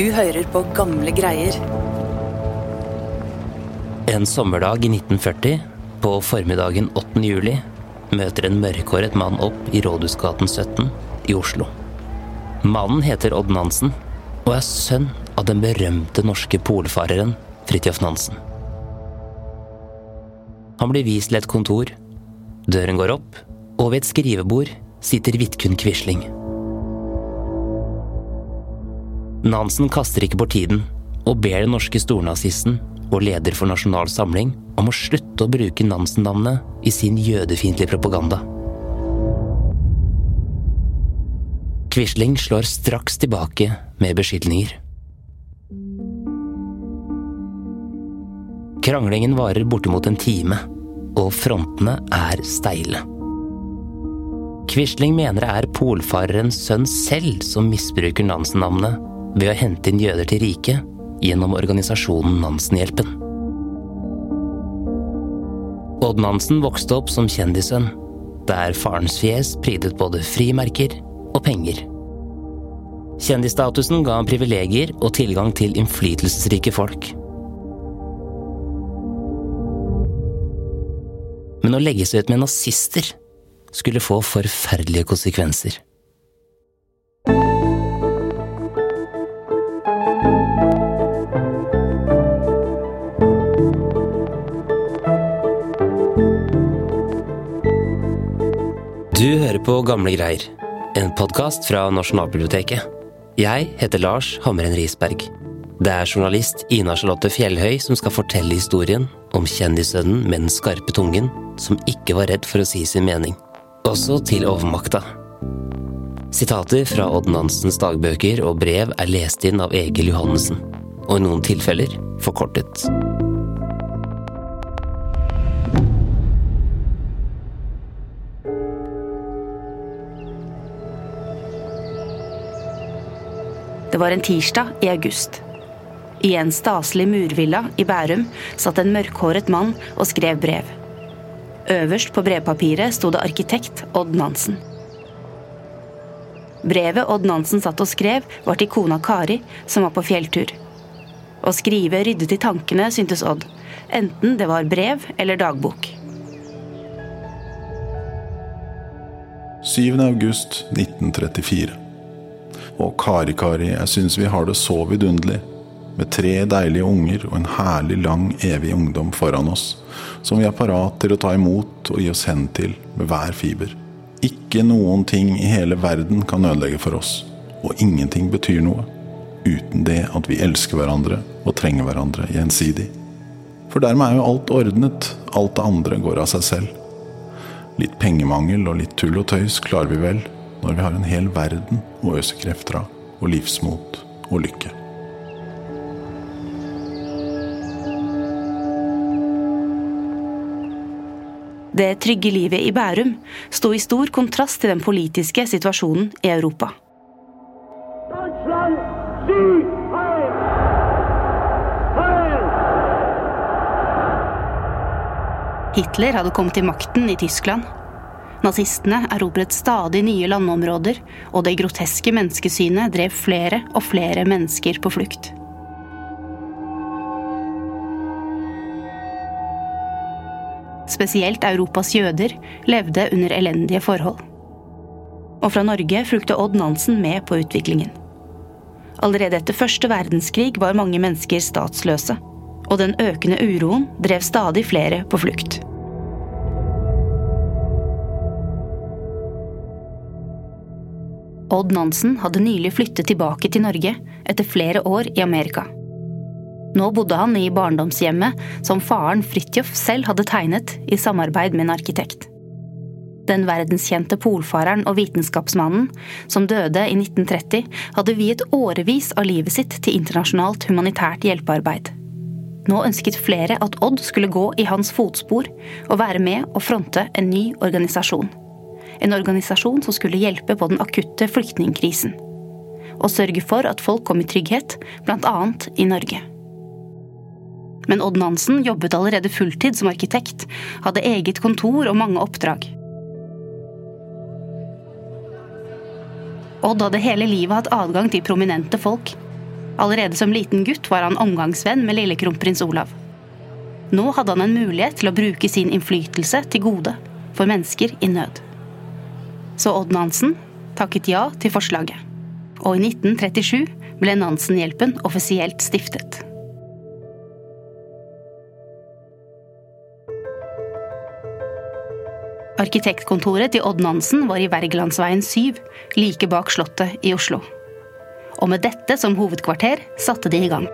Du hører på gamle greier. En sommerdag i 1940, på formiddagen 8. juli, møter en mørkhåret mann opp i Rådhusgaten 17 i Oslo. Mannen heter Odd Nansen og er sønn av den berømte norske polfareren Fridtjof Nansen. Han blir vist til et kontor. Døren går opp, og ved et skrivebord sitter Vidkun Quisling. Nansen kaster ikke bort tiden og ber den norske stornazisten og leder for Nasjonal Samling om å slutte å bruke Nansen-navnet i sin jødefiendtlige propaganda. Quisling slår straks tilbake med beskyldninger. Kranglingen varer bortimot en time, og frontene er steile. Quisling mener det er polfarerens sønn selv som misbruker Nansen-navnet ved å hente inn jøder til riket gjennom organisasjonen Nansenhjelpen. Odd Nansen vokste opp som kjendissønn, der farens fjes prydet både frimerker og penger. Kjendisstatusen ga ham privilegier og tilgang til innflytelsesrike folk. Men å legge seg ut med nazister skulle få forferdelige konsekvenser. Du hører på Gamle greier, en podkast fra Nasjonalbiblioteket. Jeg heter Lars Hammeren Risberg. Det er journalist Ina Charlotte Fjellhøy som skal fortelle historien om kjendissønnen med den skarpe tungen som ikke var redd for å si sin mening. Også til overmakta. Sitater fra Odd Nansens dagbøker og brev er lest inn av Egil Johannessen, og i noen tilfeller forkortet. Var en tirsdag i august. I en staselig murvilla i Bærum satt en mørkhåret mann og skrev brev. Øverst på brevpapiret sto det arkitekt Odd Nansen. Brevet Odd Nansen satt og skrev, var til kona Kari, som var på fjelltur. Å skrive ryddet i tankene, syntes Odd, enten det var brev eller dagbok. 7. august 1934. Og Kari, Kari, jeg syns vi har det så vidunderlig. Med tre deilige unger og en herlig lang, evig ungdom foran oss, som vi er parat til å ta imot og gi oss hen til med hver fiber. Ikke noen ting i hele verden kan ødelegge for oss, og ingenting betyr noe uten det at vi elsker hverandre og trenger hverandre gjensidig. For dermed er jo alt ordnet, alt det andre går av seg selv. Litt pengemangel og litt tull og tøys klarer vi vel når vi har en hel verden å øse krefter av, og livsmot og lykke. Det trygge livet i Bærum sto i stor kontrast til den politiske situasjonen i Europa. Deutschland, sieg heil! Heil! Hitler hadde kommet til makten i Tyskland. Nazistene erobret stadig nye landområder, og det groteske menneskesynet drev flere og flere mennesker på flukt. Spesielt Europas jøder levde under elendige forhold. Og fra Norge fulgte Odd Nansen med på utviklingen. Allerede etter første verdenskrig var mange mennesker statsløse, og den økende uroen drev stadig flere på flukt. Odd Nansen hadde nylig flyttet tilbake til Norge etter flere år i Amerika. Nå bodde han i barndomshjemmet som faren Fridtjof selv hadde tegnet i samarbeid med en arkitekt. Den verdenskjente polfareren og vitenskapsmannen, som døde i 1930, hadde viet årevis av livet sitt til internasjonalt humanitært hjelpearbeid. Nå ønsket flere at Odd skulle gå i hans fotspor og være med å fronte en ny organisasjon. En organisasjon som skulle hjelpe på den akutte flyktningkrisen. Og sørge for at folk kom i trygghet, bl.a. i Norge. Men Odd Nansen jobbet allerede fulltid som arkitekt, hadde eget kontor og mange oppdrag. Odd hadde hele livet hatt adgang til prominente folk. Allerede som liten gutt var han omgangsvenn med lille kronprins Olav. Nå hadde han en mulighet til å bruke sin innflytelse til gode for mennesker i nød. Så Odd Nansen takket ja til forslaget. Og i 1937 ble Nansen-hjelpen offisielt stiftet. Arkitektkontoret til Odd Nansen var i Wergelandsveien 7, like bak Slottet i Oslo. Og med dette som hovedkvarter satte de i gang.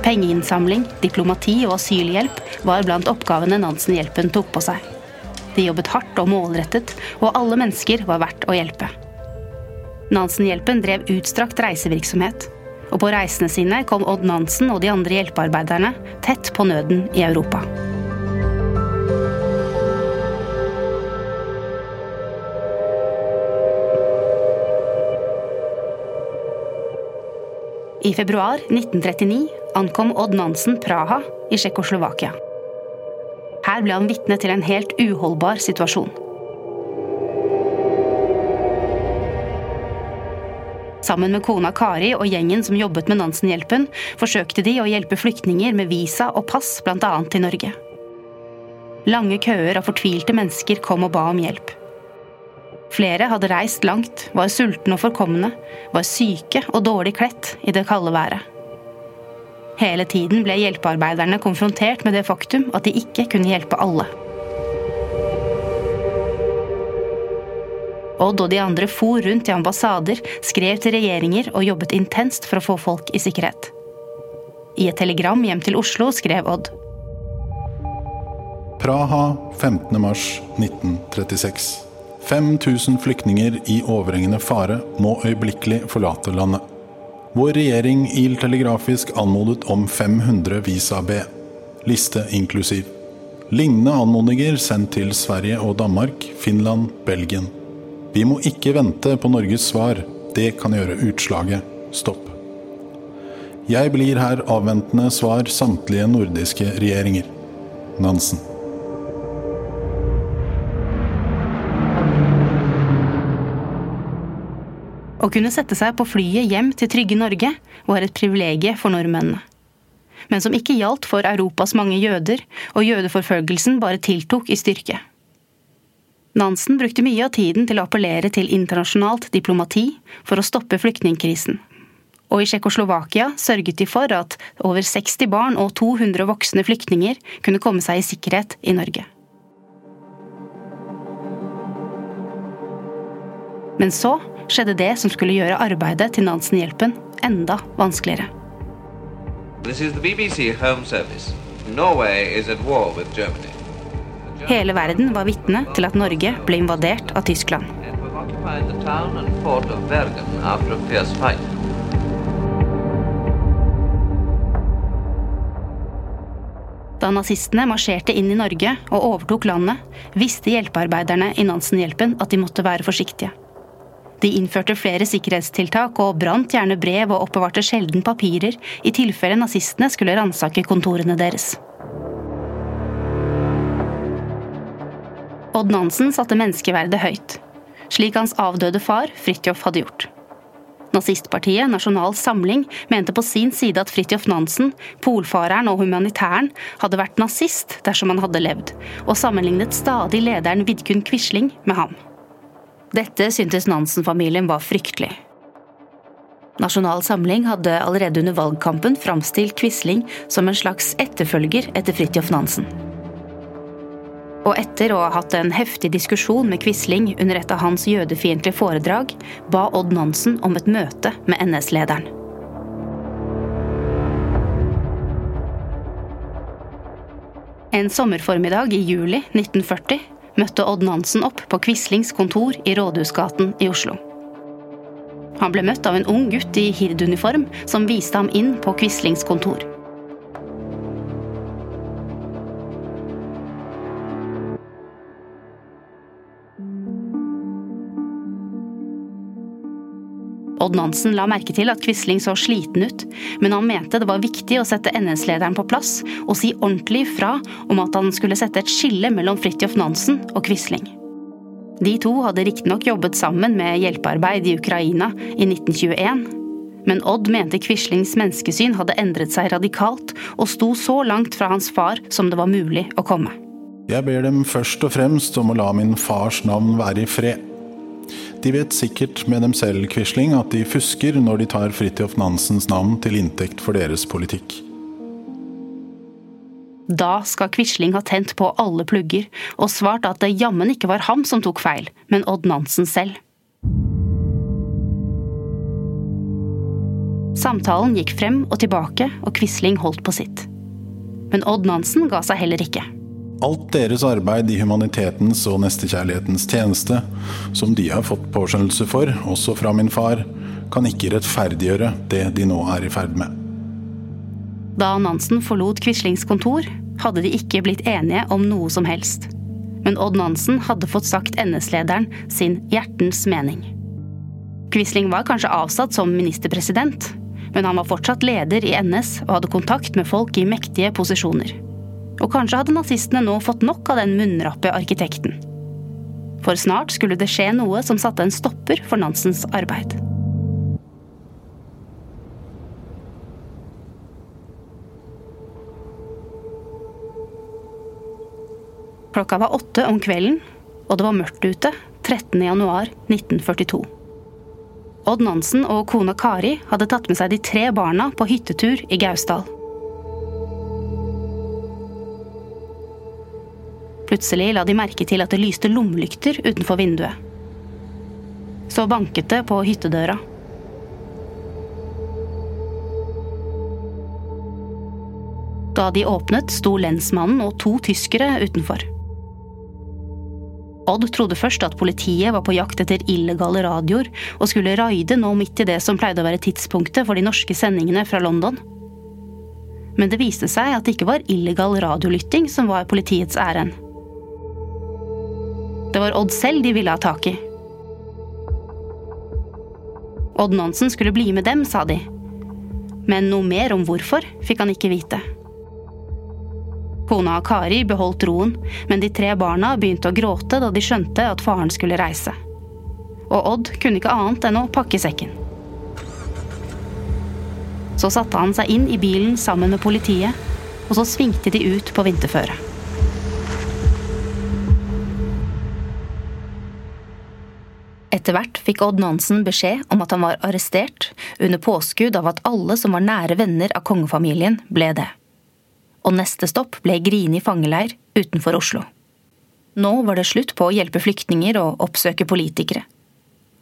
Pengeinnsamling, diplomati og asylhjelp var blant oppgavene Nansen-hjelpen tok på seg. De jobbet hardt og målrettet, og alle mennesker var verdt å hjelpe. Nansen-hjelpen drev utstrakt reisevirksomhet. Og på reisene sine kom Odd Nansen og de andre hjelpearbeiderne tett på nøden i Europa. I februar 1939 ankom Odd Nansen Praha i Tsjekkoslovakia. Her ble han vitne til en helt uholdbar situasjon. Sammen med kona Kari og gjengen som jobbet med Nansen-hjelpen, forsøkte de å hjelpe flyktninger med visa og pass, bl.a. til Norge. Lange køer av fortvilte mennesker kom og ba om hjelp. Flere hadde reist langt, var sultne og forkomne, var syke og dårlig kledt i det kalde været. Hele tiden ble hjelpearbeiderne konfrontert med det faktum at de ikke kunne hjelpe alle. Odd og de andre for rundt i ambassader, skrev til regjeringer og jobbet intenst for å få folk i sikkerhet. I et telegram hjem til Oslo skrev Odd. Praha 15. mars 1936. 5000 flyktninger i overhengende fare må øyeblikkelig forlate landet. Vår regjering il telegrafisk anmodet om 500 visa-B, liste inklusiv. Lignende anmodninger sendt til Sverige og Danmark, Finland, Belgien. Vi må ikke vente på Norges svar, det kan gjøre utslaget. Stopp. Jeg blir her avventende svar samtlige nordiske regjeringer. Nansen. Å kunne sette seg på flyet hjem til trygge Norge var et privilegium for nordmennene. Men som ikke gjaldt for Europas mange jøder, og jødeforfølgelsen bare tiltok i styrke. Nansen brukte mye av tiden til å appellere til internasjonalt diplomati for å stoppe flyktningkrisen. Og i Tsjekkoslovakia sørget de for at over 60 barn og 200 voksne flyktninger kunne komme seg i sikkerhet i Norge. Men så skjedde det som skulle gjøre arbeidet til Nansen-hjelpen enda vanskeligere. Hele verden var vitne til at Norge ble invadert av Tyskland. Da nazistene marsjerte inn i Norge og overtok landet, visste hjelpearbeiderne i Nansen-hjelpen at de måtte være forsiktige. De innførte flere sikkerhetstiltak og brant gjerne brev og oppbevarte sjelden papirer i tilfelle nazistene skulle ransake kontorene deres. Odd Nansen satte menneskeverdet høyt, slik hans avdøde far Fridtjof hadde gjort. Nazistpartiet Nasjonal Samling mente på sin side at Fridtjof Nansen, polfareren og humanitæren, hadde vært nazist dersom han hadde levd, og sammenlignet stadig lederen Vidkun Quisling med ham. Dette syntes Nansen-familien var fryktelig. Nasjonal Samling hadde allerede under valgkampen framstilt Quisling som en slags etterfølger etter Fridtjof Nansen. Og etter å ha hatt en heftig diskusjon med Quisling under et av hans jødefiendtlige foredrag, ba Odd Nansen om et møte med NS-lederen. En sommerformiddag i juli 1940 møtte Odd Nansen opp på Quislings kontor i Rådhusgaten i Oslo. Han ble møtt av en ung gutt i hirduniform som viste ham inn på Quislings kontor. Odd Nansen la merke til at Quisling så sliten ut, men han mente det var viktig å sette NS-lederen på plass og si ordentlig fra om at han skulle sette et skille mellom Fridtjof Nansen og Quisling. De to hadde riktignok jobbet sammen med hjelpearbeid i Ukraina i 1921, men Odd mente Quislings menneskesyn hadde endret seg radikalt, og sto så langt fra hans far som det var mulig å komme. Jeg ber dem først og fremst om å la min fars navn være i fred. De vet sikkert med dem selv, Quisling, at de fusker når de tar Fridtjof Nansens navn til inntekt for deres politikk. Da skal Quisling ha tent på alle plugger, og svart at det jammen ikke var ham som tok feil, men Odd Nansen selv. Samtalen gikk frem og tilbake, og Quisling holdt på sitt. Men Odd Nansen ga seg heller ikke. Alt deres arbeid i humanitetens og nestekjærlighetens tjeneste, som de har fått påskjønnelse for, også fra min far, kan ikke rettferdiggjøre det de nå er i ferd med. Da Nansen forlot Quislings kontor, hadde de ikke blitt enige om noe som helst. Men Odd Nansen hadde fått sagt NS-lederen sin hjertens mening. Quisling var kanskje avsatt som ministerpresident, men han var fortsatt leder i NS og hadde kontakt med folk i mektige posisjoner. Og kanskje hadde nazistene nå fått nok av den munnrappe arkitekten. For snart skulle det skje noe som satte en stopper for Nansens arbeid. Klokka var åtte om kvelden, og det var mørkt ute 13. januar 1942. Odd Nansen og kona Kari hadde tatt med seg de tre barna på hyttetur i Gausdal. Plutselig la de merke til at det lyste lommelykter utenfor vinduet. Så banket det på hyttedøra. Da de åpnet, sto lensmannen og to tyskere utenfor. Odd trodde først at politiet var på jakt etter illegale radioer og skulle raide nå midt i det som pleide å være tidspunktet for de norske sendingene fra London. Men det viste seg at det ikke var illegal radiolytting som var politiets ærend. Det var Odd selv de ville ha tak i. Odd Nansen skulle bli med dem, sa de. Men noe mer om hvorfor fikk han ikke vite. Kona Kari beholdt roen, men de tre barna begynte å gråte da de skjønte at faren skulle reise. Og Odd kunne ikke annet enn å pakke sekken. Så satte han seg inn i bilen sammen med politiet, og så svingte de ut på vinterføre. Etter hvert fikk Odd Nansen beskjed om at han var arrestert, under påskudd av at alle som var nære venner av kongefamilien, ble det og neste stopp ble Grini fangeleir utenfor Oslo. Nå var det slutt på å hjelpe flyktninger og oppsøke politikere.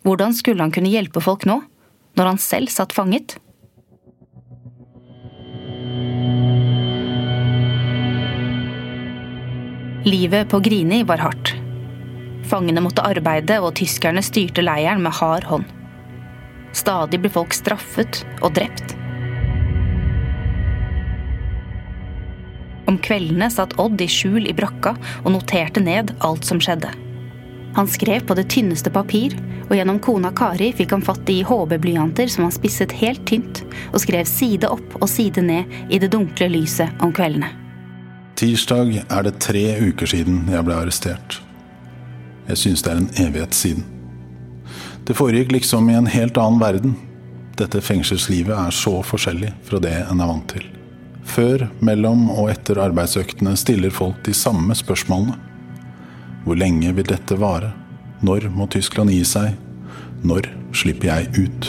Hvordan skulle han kunne hjelpe folk nå, når han selv satt fanget? Livet på Grini var hardt. Fangene måtte arbeide, og tyskerne styrte leiren med hard hånd. Stadig ble folk straffet og drept. Om kveldene satt Odd i skjul i brakka og noterte ned alt som skjedde. Han skrev på det tynneste papir, og gjennom kona Kari fikk han fatt i HB-blyanter som han spisset helt tynt, og skrev side opp og side ned i det dunkle lyset om kveldene. Tirsdag er det tre uker siden jeg ble arrestert. Jeg syns det er en evighet siden. Det foregikk liksom i en helt annen verden. Dette fengselslivet er så forskjellig fra det en er vant til. Før, mellom og etter arbeidsøktene stiller folk de samme spørsmålene. Hvor lenge vil dette vare? Når må Tyskland gi seg? Når slipper jeg ut?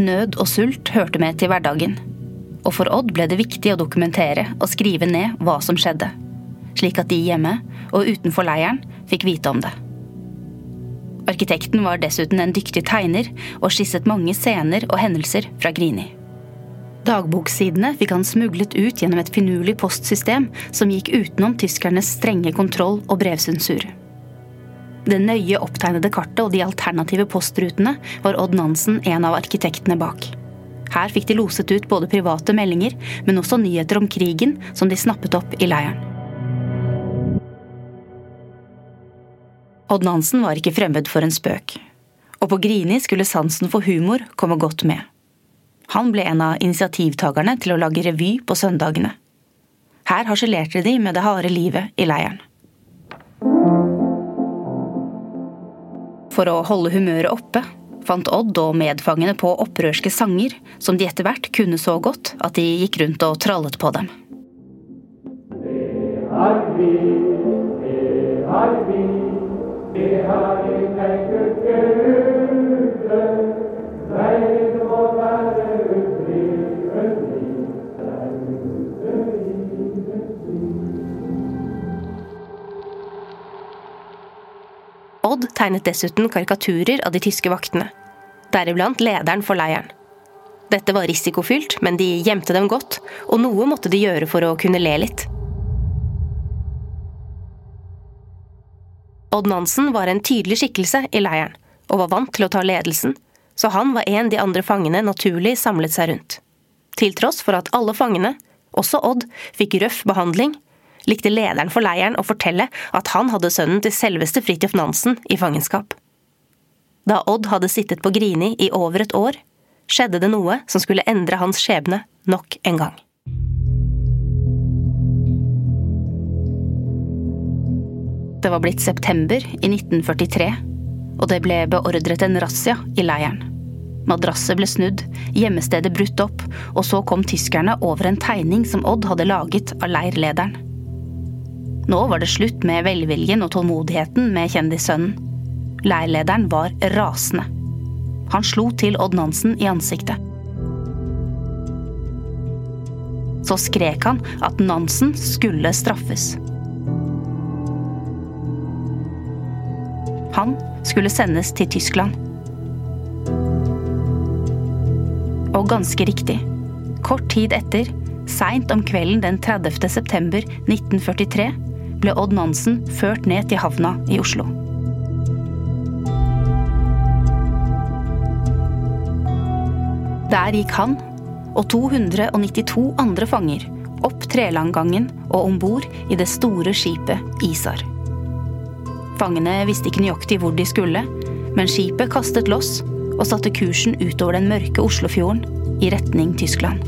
Nød og sult hørte med til hverdagen. Og for Odd ble det viktig å dokumentere og skrive ned hva som skjedde. Slik at de hjemme og utenfor leiren fikk vite om det. Arkitekten var dessuten en dyktig tegner og skisset mange scener og hendelser fra Grini. Dagboksidene fikk han smuglet ut gjennom et finurlig postsystem som gikk utenom tyskernes strenge kontroll og brevsensur. Det nøye opptegnede kartet og de alternative postrutene var Odd Nansen en av arkitektene bak. Her fikk de loset ut både private meldinger, men også nyheter om krigen som de snappet opp i leiren. Odd Nansen var ikke fremmed for en spøk, og på Grini skulle sansen for humor komme godt med. Han ble en av initiativtakerne til å lage revy på søndagene. Her harselerte de med det harde livet i leiren. For å holde humøret oppe fant Odd og medfangene på opprørske sanger som de etter hvert kunne så godt at de gikk rundt og trallet på dem. Det er vi, det er vi, det har vi være Odd tegnet dessuten karikaturer av de tyske vaktene, deriblant lederen for leiren. Dette var risikofylt, men de gjemte dem godt, og noe måtte de gjøre for å kunne le litt. Odd Nansen var en tydelig skikkelse i leiren, og var vant til å ta ledelsen, så han var en de andre fangene naturlig samlet seg rundt. Til tross for at alle fangene, også Odd, fikk røff behandling, likte lederen for leiren å fortelle at han hadde sønnen til selveste Fridtjof Nansen i fangenskap. Da Odd hadde sittet på Grini i over et år, skjedde det noe som skulle endre hans skjebne nok en gang. Det var blitt september i 1943, og det ble beordret en razzia i leiren. Madrasset ble snudd, gjemmestedet brutt opp, og så kom tyskerne over en tegning som Odd hadde laget av leirlederen. Nå var det slutt med velviljen og tålmodigheten med kjendissønnen. Leirlederen var rasende. Han slo til Odd Nansen i ansiktet. Så skrek han at Nansen skulle straffes. Han skulle sendes til Tyskland. Og ganske riktig. Kort tid etter, seint om kvelden den 30. september 1943, ble Odd Nansen ført ned til havna i Oslo. Der gikk han og 292 andre fanger opp Trelandgangen og om bord i det store skipet Isar. Fangene visste ikke nøyaktig hvor de skulle, men skipet kastet loss og satte kursen utover den mørke Oslofjorden i retning Tyskland.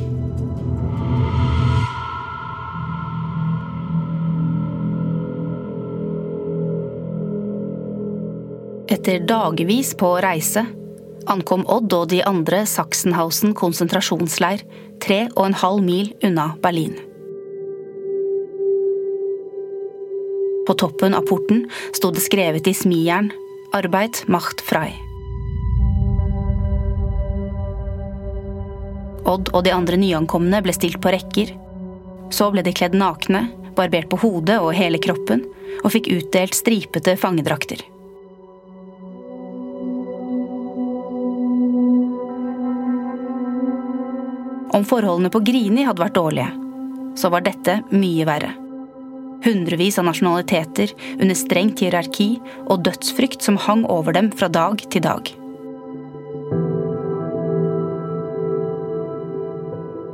Etter dagevis på reise ankom Odd og de andre Sachsenhausen konsentrasjonsleir tre og en halv mil unna Berlin. På toppen av porten sto det skrevet i smijern 'Arbeid macht frei'. Odd og de andre nyankomne ble stilt på rekker. Så ble de kledd nakne, barbert på hodet og hele kroppen, og fikk utdelt stripete fangedrakter. Om forholdene på Grini hadde vært dårlige, så var dette mye verre. Hundrevis av nasjonaliteter under strengt hierarki og dødsfrykt som hang over dem fra dag til dag.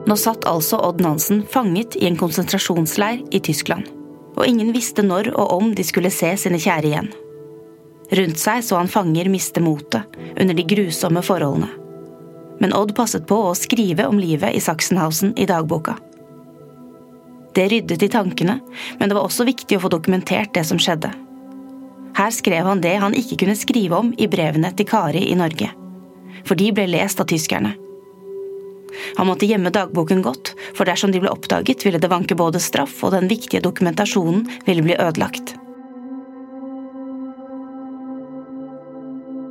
Nå satt altså Odd Nansen fanget i en konsentrasjonsleir i Tyskland, og ingen visste når og om de skulle se sine kjære igjen. Rundt seg så han fanger miste motet under de grusomme forholdene men Odd passet på å skrive om livet i Sachsenhausen i dagboka. Det ryddet i tankene, men det var også viktig å få dokumentert det som skjedde. Her skrev han det han ikke kunne skrive om i brevene til Kari i Norge, for de ble lest av tyskerne. Han måtte gjemme dagboken godt, for dersom de ble oppdaget, ville det vanke både straff og den viktige dokumentasjonen ville bli ødelagt.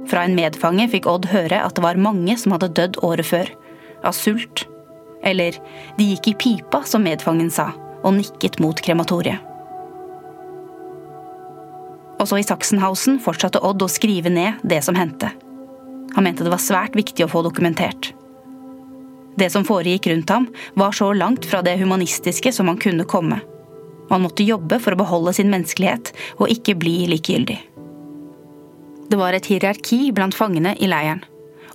Fra en medfange fikk Odd høre at det var mange som hadde dødd året før. Av sult. Eller de gikk i pipa, som medfangen sa, og nikket mot krematoriet. Også i Sachsenhausen fortsatte Odd å skrive ned det som hendte. Han mente det var svært viktig å få dokumentert. Det som foregikk rundt ham, var så langt fra det humanistiske som han kunne komme. Og han måtte jobbe for å beholde sin menneskelighet og ikke bli likegyldig. Det var et hierarki blant fangene i leiren,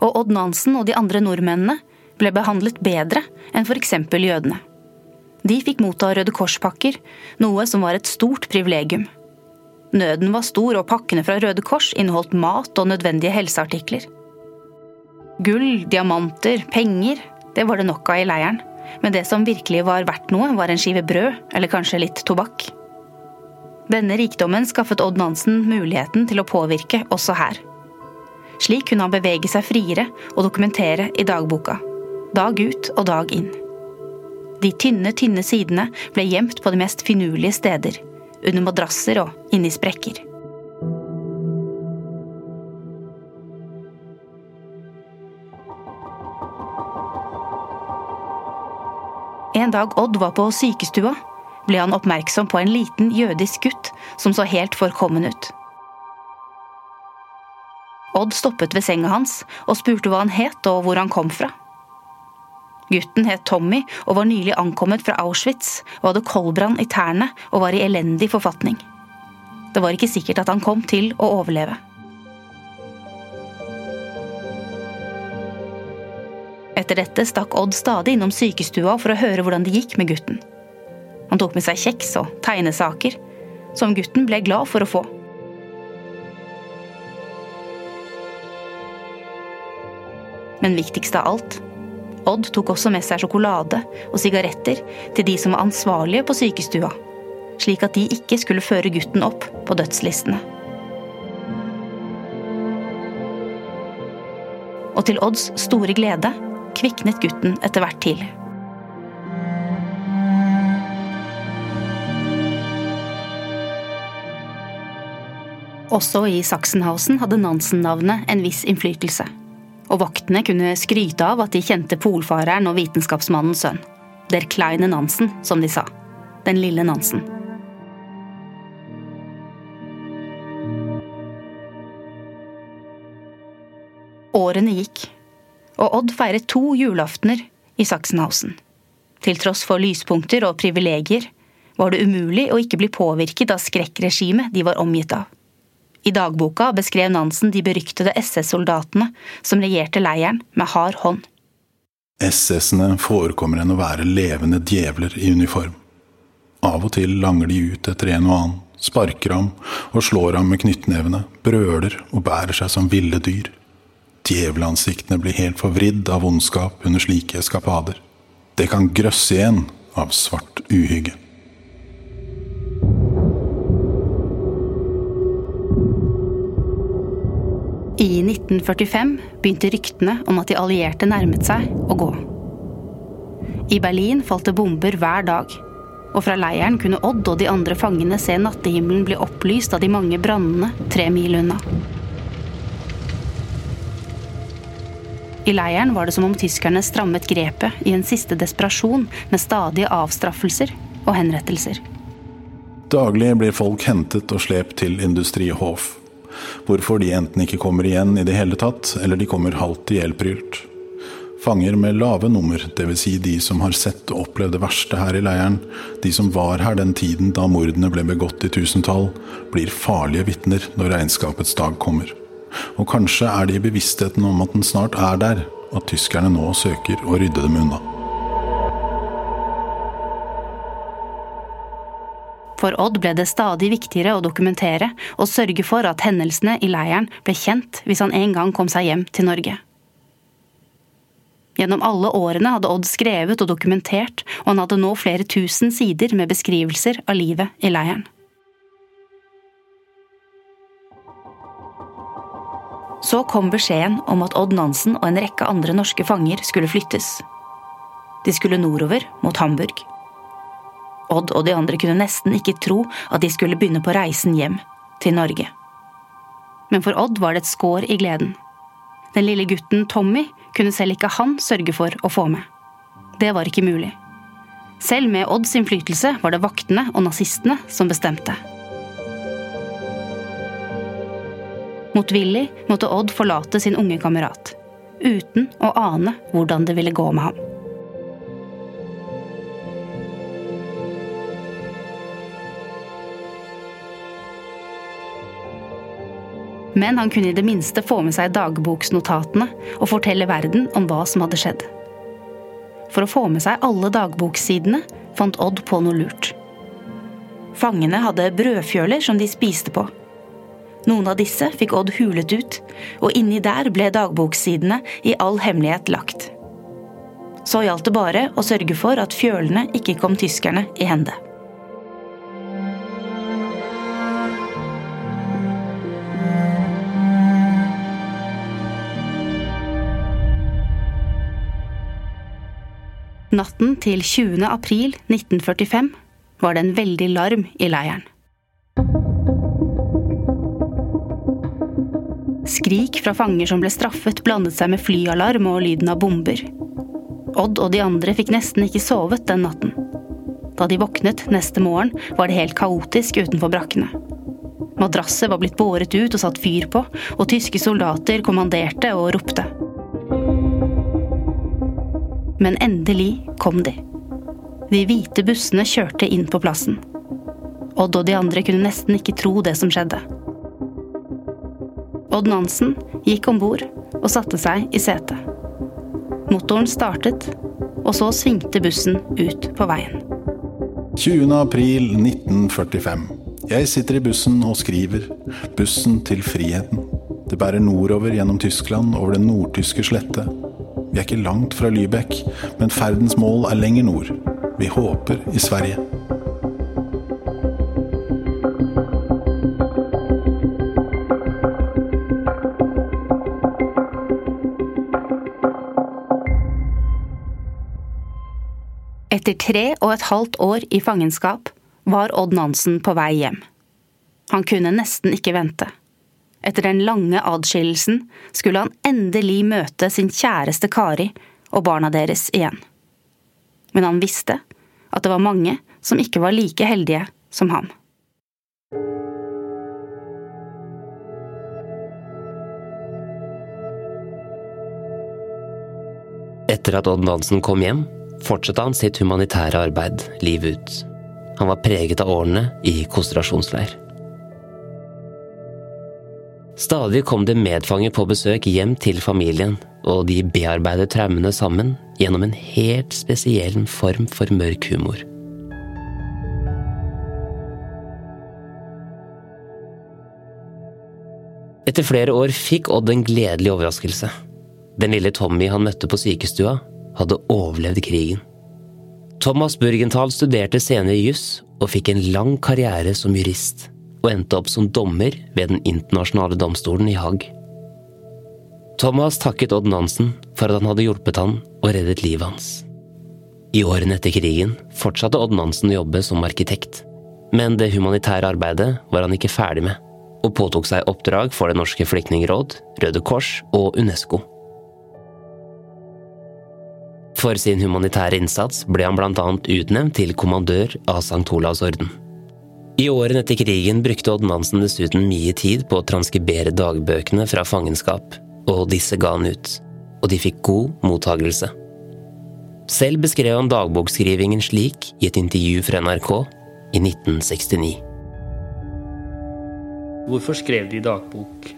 og Odd Nansen og de andre nordmennene ble behandlet bedre enn f.eks. jødene. De fikk motta Røde Kors-pakker, noe som var et stort privilegium. Nøden var stor, og pakkene fra Røde Kors inneholdt mat og nødvendige helseartikler. Gull, diamanter, penger, det var det nok av i leiren, Men det som virkelig var verdt noe, var en skive brød, eller kanskje litt tobakk. Denne rikdommen skaffet Odd Nansen muligheten til å påvirke også her. Slik kunne han bevege seg friere og dokumentere i dagboka. Dag ut og dag inn. De tynne, tynne sidene ble gjemt på de mest finurlige steder. Under madrasser og inni sprekker. En dag Odd var på sykestua, ble han oppmerksom på en liten jødisk gutt som så helt forkommen ut. Odd stoppet ved senga hans og spurte hva han het og hvor han kom fra. Gutten het Tommy og var nylig ankommet fra Auschwitz og hadde koldbrann i tærne og var i elendig forfatning. Det var ikke sikkert at han kom til å overleve. Etter dette stakk Odd stadig innom sykestua for å høre hvordan det gikk med gutten. Han tok med seg kjeks og tegnesaker, som gutten ble glad for å få. Men viktigst av alt Odd tok også med seg sjokolade og sigaretter til de som var ansvarlige på sykestua, slik at de ikke skulle føre gutten opp på dødslistene. Og til Odds store glede kviknet gutten etter hvert til. Også i Sachsenhausen hadde Nansen-navnet en viss innflytelse. Og vaktene kunne skryte av at de kjente polfareren og vitenskapsmannens sønn. Der Kleine Nansen, som de sa. Den lille Nansen. Årene gikk, og Odd feiret to julaftener i Sachsenhausen. Til tross for lyspunkter og privilegier var det umulig å ikke bli påvirket av skrekkregimet de var omgitt av. I dagboka beskrev Nansen de beryktede SS-soldatene som regjerte leiren med hard hånd. SS-ene forekommer en å være levende djevler i uniform. Av og til langer de ut etter en og annen, sparker ham og slår ham med knyttnevene, brøler og bærer seg som ville dyr. Djevelansiktene blir helt forvridd av ondskap under slike eskapader. Det kan grøsse igjen av svart uhygge. 1945 begynte ryktene om at de allierte nærmet seg, å gå. I Berlin falt det bomber hver dag, og fra leiren kunne Odd og de andre fangene se nattehimmelen bli opplyst av de mange brannene tre mil unna. I leiren var det som om tyskerne strammet grepet i en siste desperasjon med stadige avstraffelser og henrettelser. Daglig blir folk hentet og slept til Industrihof, hvorfor de enten ikke kommer igjen i det hele tatt, eller de kommer halvt i ihjelprylt. Fanger med lave nummer, dvs. Si de som har sett og opplevd det verste her i leiren, de som var her den tiden da mordene ble begått i tusentall, blir farlige vitner når regnskapets dag kommer. Og kanskje er de i bevisstheten om at den snart er der, at tyskerne nå søker å rydde dem unna. For Odd ble det stadig viktigere å dokumentere og sørge for at hendelsene i leiren ble kjent hvis han en gang kom seg hjem til Norge. Gjennom alle årene hadde Odd skrevet og dokumentert, og han hadde nå flere tusen sider med beskrivelser av livet i leiren. Så kom beskjeden om at Odd Nansen og en rekke andre norske fanger skulle flyttes. De skulle nordover, mot Hamburg. Odd og de andre kunne nesten ikke tro at de skulle begynne på reisen hjem, til Norge. Men for Odd var det et skår i gleden. Den lille gutten Tommy kunne selv ikke han sørge for å få med. Det var ikke mulig. Selv med Odds innflytelse var det vaktene og nazistene som bestemte. Motvillig måtte Odd forlate sin unge kamerat, uten å ane hvordan det ville gå med ham. Men han kunne i det minste få med seg dagboksnotatene og fortelle verden om hva som hadde skjedd. For å få med seg alle dagboksidene fant Odd på noe lurt. Fangene hadde brødfjøler som de spiste på. Noen av disse fikk Odd hulet ut, og inni der ble dagboksidene i all hemmelighet lagt. Så gjaldt det bare å sørge for at fjølene ikke kom tyskerne i hende. Natten til 20. april 1945 var det en veldig larm i leiren. Skrik fra fanger som ble straffet, blandet seg med flyalarm og lyden av bomber. Odd og de andre fikk nesten ikke sovet den natten. Da de våknet neste morgen, var det helt kaotisk utenfor brakkene. Madrasser var blitt båret ut og satt fyr på, og tyske soldater kommanderte og ropte. Men endelig kom de. De hvite bussene kjørte inn på plassen. Odd og de andre kunne nesten ikke tro det som skjedde. Odd Nansen gikk om bord og satte seg i setet. Motoren startet, og så svingte bussen ut på veien. 20. april 1945. Jeg sitter i bussen og skriver 'Bussen til friheten'. Det bærer nordover gjennom Tyskland, over den nordtyske slette. Vi er ikke langt fra Lybekk, men ferdens mål er lenger nord. Vi håper i Sverige. Etter tre og et halvt år i fangenskap var Odd Nansen på vei hjem. Han kunne nesten ikke vente. Etter den lange adskillelsen skulle han endelig møte sin kjæreste Kari og barna deres igjen. Men han visste at det var mange som ikke var like heldige som ham. Etter at Odd Nansen kom hjem, fortsatte han sitt humanitære arbeid livet ut. Han var preget av årene i konsentrasjonsleir. Stadig kom det medfanger på besøk hjem til familien, og de bearbeidet traumene sammen gjennom en helt spesiell form for mørk humor. Etter flere år fikk Odd en gledelig overraskelse. Den lille Tommy han møtte på sykestua, hadde overlevd krigen. Thomas Burgenthal studerte senere juss og fikk en lang karriere som jurist, og endte opp som dommer ved Den internasjonale domstolen i Haag. Thomas takket Odd Nansen for at han hadde hjulpet han og reddet livet hans. I årene etter krigen fortsatte Odd Nansen å jobbe som arkitekt, men det humanitære arbeidet var han ikke ferdig med, og påtok seg oppdrag for Det norske flyktningråd, Røde Kors og UNESCO. For sin humanitære innsats ble han annet utnevnt til kommandør av St. Olavs orden. I årene etter krigen brukte Odd Nansen dessuten mye tid på å transkribere dagbøkene fra fangenskap, og disse ga han ut. Og de fikk god mottagelse. Selv beskrev han dagbokskrivingen slik i et intervju fra NRK i 1969. Hvorfor skrev de dagbok?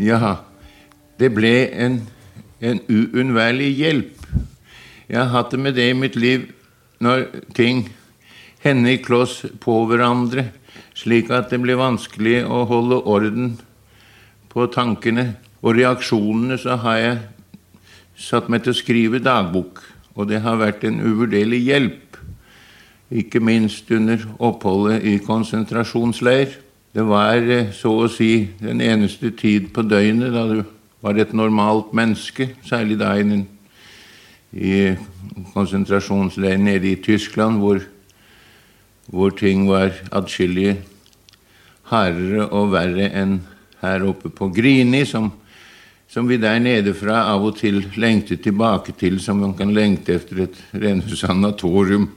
Ja, det ble en, en uunnværlig hjelp. Jeg har hatt det med det i mitt liv når ting hender i kloss på hverandre, slik at det blir vanskelig å holde orden på tankene og reaksjonene, så har jeg satt meg til å skrive dagbok. Og det har vært en uvurderlig hjelp, ikke minst under oppholdet i konsentrasjonsleir. Det var så å si den eneste tid på døgnet da du var et normalt menneske, særlig da i konsentrasjonsleiren nede i Tyskland, hvor, hvor ting var atskillig hardere og verre enn her oppe på Grini, som, som, vi der nede fra av og til lengter tilbake til, som man kan lengte etter et rene sanatorium.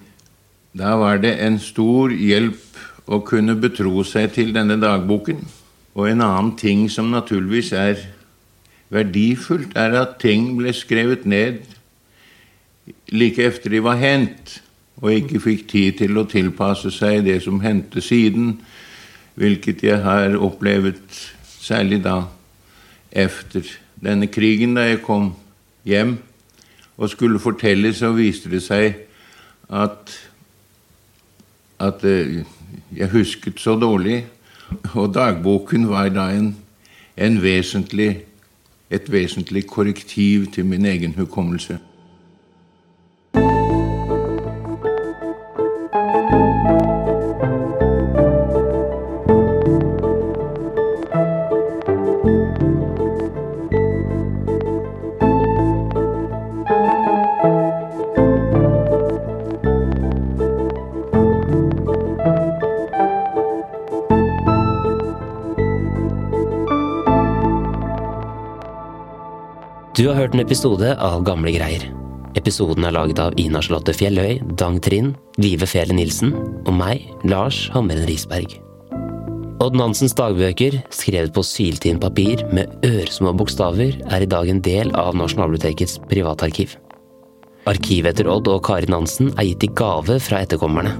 Da var det en stor hjelp å kunne betro seg til denne dagboken. Og en annen ting som naturligvis er verdifullt, er at ting ble skrevet ned like efter de var hendt, og ikke fikk tid til å tilpasse seg det som hendte siden, hvilket jeg har opplevd særlig da efter denne krigen, da jeg kom hjem og skulle fortelle, så viste det seg at, at jeg husket så dårlig. Og dagboken var da en, en vesentlig, et vesentlig korrektiv til min egen hukommelse. Episode av Gamle greier. Episoden er laget av Ina Charlotte Fjelløy, Dang Trind, Live Fele Nilsen og meg, Lars Hammeren Risberg. Odd Nansens dagbøker, skrevet på syltynt papir med ørsmå bokstaver, er i dag en del av Nasjonalbibliotekets privatarkiv. Arkivet etter Odd og Kari Nansen er gitt i gave fra etterkommerne.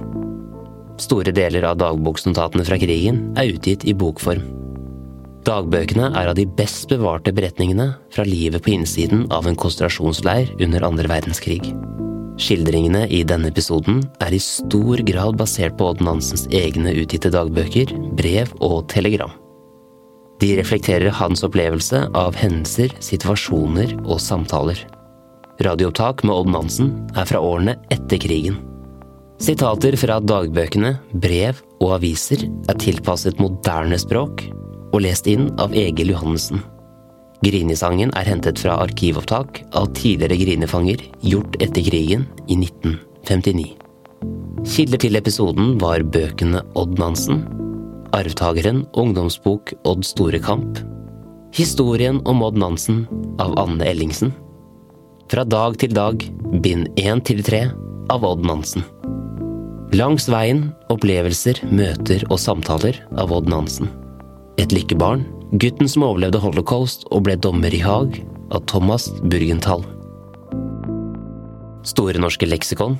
Store deler av dagboksnotatene fra krigen er utgitt i bokform. Dagbøkene er av de best bevarte beretningene fra livet på innsiden av en konsentrasjonsleir under andre verdenskrig. Skildringene i denne episoden er i stor grad basert på Odd Nansens egne utgitte dagbøker, brev og telegram. De reflekterer hans opplevelse av hendelser, situasjoner og samtaler. Radioopptak med Odd Nansen er fra årene etter krigen. Sitater fra dagbøkene, brev og aviser er tilpasset moderne språk og lest inn av Egil Johannessen. Grinisangen er hentet fra arkivopptak av tidligere grinefanger gjort etter krigen i 1959. Kilder til episoden var bøkene Odd Nansen, Arvtakeren ungdomsbok Odd Store Kamp, Historien om Odd Nansen av Anne Ellingsen, Fra dag til dag, bind 1 til 3 av Odd Nansen. Langs veien opplevelser, møter og samtaler av Odd Nansen. Et lykkebarn, gutten som overlevde holocaust og ble dommer i Haag, av Thomas Burgenthal. Store norske leksikon.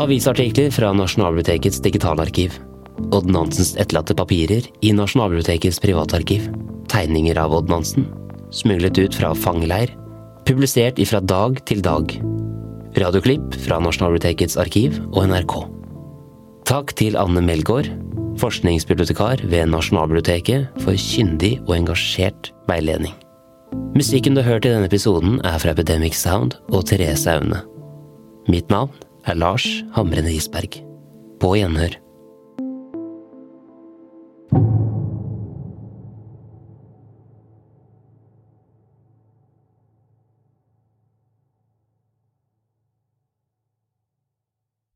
Avisartikler fra Nasjonalbibliotekets digitalarkiv. Odd Nansens etterlatte papirer i Nasjonalbibliotekets privatarkiv. Tegninger av Odd Nansen. Smuglet ut fra fangeleir. Publisert ifra dag til dag. Radioklipp fra Nasjonalbibliotekets arkiv og NRK. Takk til Anne Melgaard forskningsbibliotekar ved Nasjonalbiblioteket for kyndig og engasjert veiledning. Musikken du har hørt i denne episoden er fra Epidemic Sound og Therese Aune. Mitt navn er Lars Hamrende Isberg. På gjenhør.